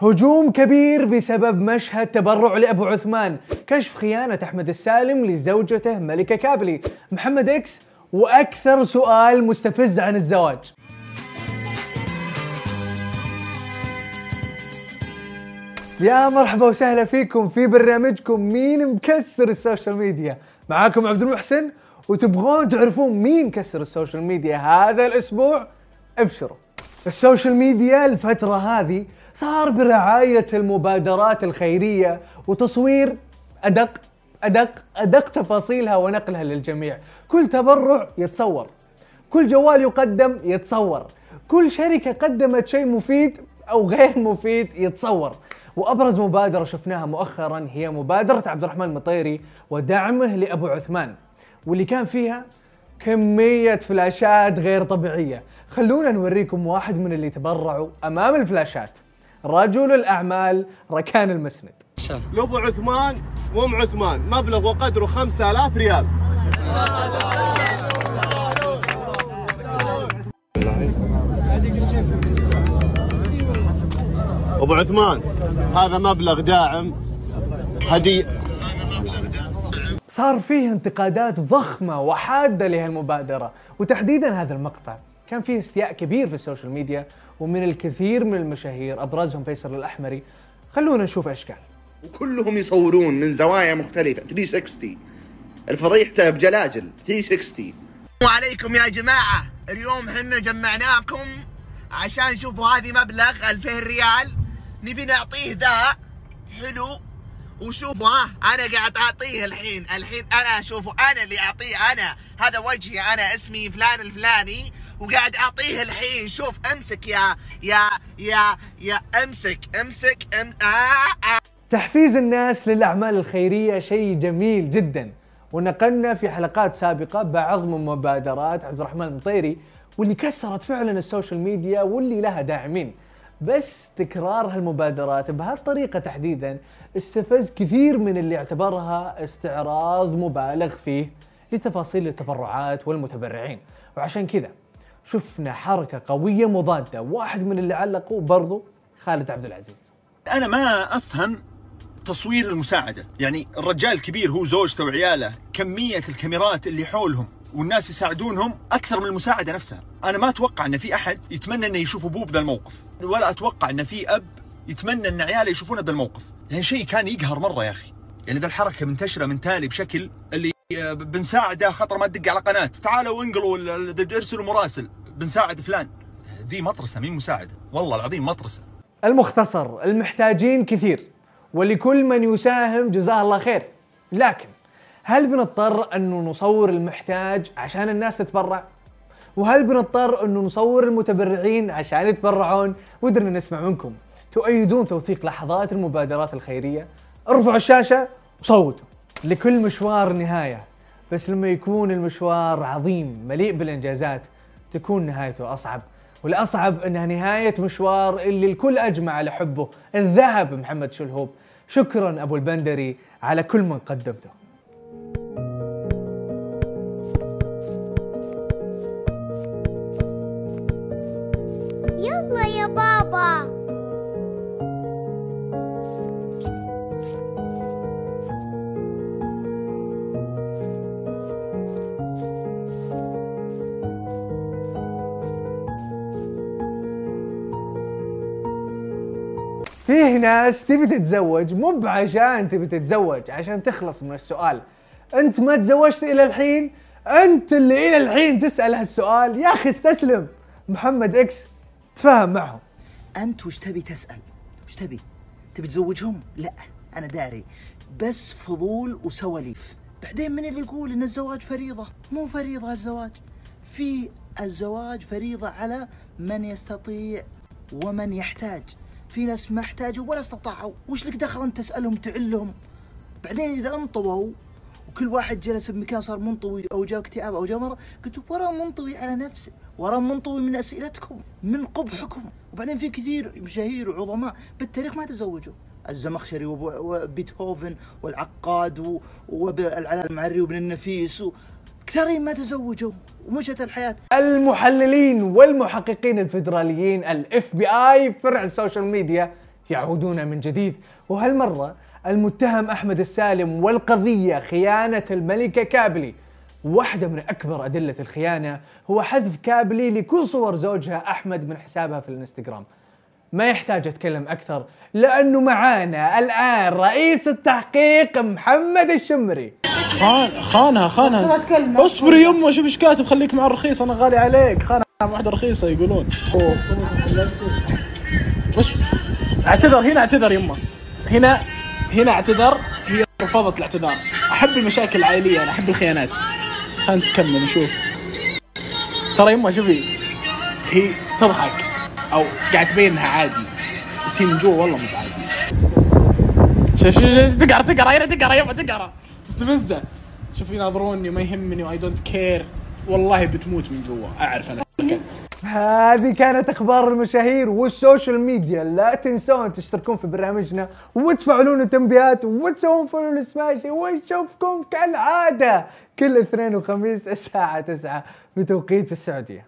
هجوم كبير بسبب مشهد تبرع لأبو عثمان. كشف خيانة أحمد السالم لزوجته ملكة كابلي. محمد إكس وأكثر سؤال مستفز عن الزواج. يا مرحبا وسهلا فيكم في برنامجكم مين مكسر ال social media. معاكم عبد المحسن وتبغون تعرفون مين كسر ال social media هذا الأسبوع؟ ابشروا. ال social media الفترة هذه صار برعاية المبادرات الخيرية وتصوير أدق أدق أدق تفاصيلها ونقلها للجميع. كل تبرع يتصور كل جوال يقدم يتصور كل شركة قدمت شيء مفيد أو غير مفيد يتصور. وأبرز مبادرة شفناها مؤخرا هي مبادرة عبد الرحمن المطيري ودعمه لأبو عثمان. واللي كان فيها كمية فلاشات غير طبيعية. خلونا نوريكم واحد من اللي تبرعوا أمام الفلاشات. رجل الأعمال ركان المسند. لابو عثمان وام عثمان مبلغ وقدره 5000 ريال. أبو عثمان هذا مبلغ داعم هدية. صار فيه انتقادات ضخمة وحادة لهالمبادرة. وتحديدا هذا المقطع. كان فيه استياء كبير في ال social media ومن الكثير من المشاهير أبرزهم فيصل الأحمري. خلونا نشوف إيش وكلهم يصورون من زوايا مختلفة. 360 الفضيحته بجلاجل 360 وعليكم يا جماعة. اليوم حنا جمعناكم عشان شوفوا هذه مبلغ 2000 ريال. نبي نعطيه ذا. حلو. وشوفوا ها أنا قاعد أعطيه الحين. الحين أنا شوفوا أنا اللي أعطيه أنا. هذا وجهي أنا اسمي فلان الفلاني وقاعد أعطيه الحين. شوف أمسك يا يا يا يا أمسك أمسك أم آه آه. تحفيز الناس للأعمال الخيرية شيء جميل جدا. ونقلنا في حلقات سابقة بعض من مبادرات عبد الرحمن المطيري واللي كسرت فعلا السوشيال ميديا واللي لها داعمين. بس تكرار هالمبادرات بهالطريقة تحديدا استفز كثير من اللي اعتبرها استعراض مبالغ فيه لتفاصيل التبرعات والمتبرعين. وعشان كذا شفنا حركة قوية مضادة واحد من اللي علقوا برضو خالد عبد العزيز. أنا ما أفهم تصوير المساعدة. يعني الرجال الكبير هو زوجته وعياله كمية الكاميرات اللي حولهم. والناس يساعدونهم أكثر من المساعدة نفسها. أنا ما أتوقع إن في أحد يتمنى إنه يشوف أبوه بذا الموقف ولا أتوقع إن في أب يتمنى إن عياله يشوفونه بذا الموقف. يعني شيء كان يقهر مرة يا أخي. يعني ذا الحركة منتشرة من تالي بشكل اللي بنساعده خطر ما تدق على قناة. تعالوا انقلوا ارسلوا مراسل. بنساعد فلان. ذي مطرسة مين مساعده؟ والله العظيم مطرسة. المختصر المحتاجين كثير ولكل من يساهم جزاه الله خير. لكن هل بنضطر أنه نصور المحتاج عشان الناس تتبرع؟ وهل بنضطر أنه نصور المتبرعين عشان يتبرعون؟ ودنا نسمع منكم تؤيدون توثيق لحظات المبادرات الخيرية؟ ارفعوا الشاشة وصوتوا لكل مشوار نهاية بس لما يكون المشوار عظيم مليء بالإنجازات تكون نهايته أصعب والأصعب أنها نهاية مشوار اللي الكل أجمع على حبه الذهب محمد شلهوب شكرا أبو البندري على كل من قدمته بابا فيه ناس تبي تتزوج مو بعشان تبي تتزوج عشان تخلص من السؤال. انت ما تزوجت إلى الحين؟ انت اللي إلى الحين تسأل هالسؤال. يا أخي استسلم. محمد إكس تفاهم معهم. أنت وش تبي تسأل؟ وش تبي؟ تبي تزوجهم؟ لا أنا داري. بس فضول وسواليف. بعدين من اللي يقول إن الزواج فريضة؟ مو فريضة الزواج في الزواج فريضة على من يستطيع ومن يحتاج. في ناس ما احتاجوا ولا استطاعوا. وش لك دخل أنت تسألهم تعلهم؟ بعدين إذا انطووا وكل واحد جلس بمكان صار منطوي أو جاء اكتئاب أو جاء مرض. قلت ورا منطوي على نفسه ورا منطوي من أسئلتكم من قبحكم. وبعدين في كثير مشاهير وعظماء بالتاريخ ما تزوجوا. الزمخشري وب- وبيتهوفن والعقاد والعلاء المعري وابن النفيس و... كثيرين ما تزوجوا ومشت الحياة. المحللين والمحققين الفيدراليين ال FBI فرع ال social media يعودون من جديد. وهالمرة المتهم أحمد السالم والقضية خيانة الملكة كابلي. واحدة من أكبر أدلة الخيانة هو حذف كابلي لكل صور زوجها أحمد من حسابها في الانستغرام. ما يحتاج أتكلم أكثر لأنه معانا الآن رئيس التحقيق محمد الشمري. خان خانها خانها. اصبري يمه شوف إيش كاتب. خليك مع الرخيص أنا غالي عليك. خانها مع واحدة رخيصة يقولون. أوه. اعتذر هنا اعتذر يمه هنا هنا اعتذر. هي رفضت الاعتذار. احب المشاكل العائلية أنا أحب الخيانات. خلينا نكمل نشوف. ترى يمه شوفي. هي تضحك أو قاعد تبين انها عادي. بس هي من جوا والله مو عادي شوف شوف شوف تقرا تقرأ هنا تقرأ يبا تقرأ. تستفزه. شوف يناظروني وما يهمني و I don't care والله بتموت من جوا. أعرف أنا. هذه كانت أخبار المشاهير وال social media. لا تنسون تشتركون في برنامجنا وتفعلون التنبيهات وتسوون follow للسماشي ونشوفكم كالعادة كل اثنين وخميس الساعة 9 بتوقيت السعودية.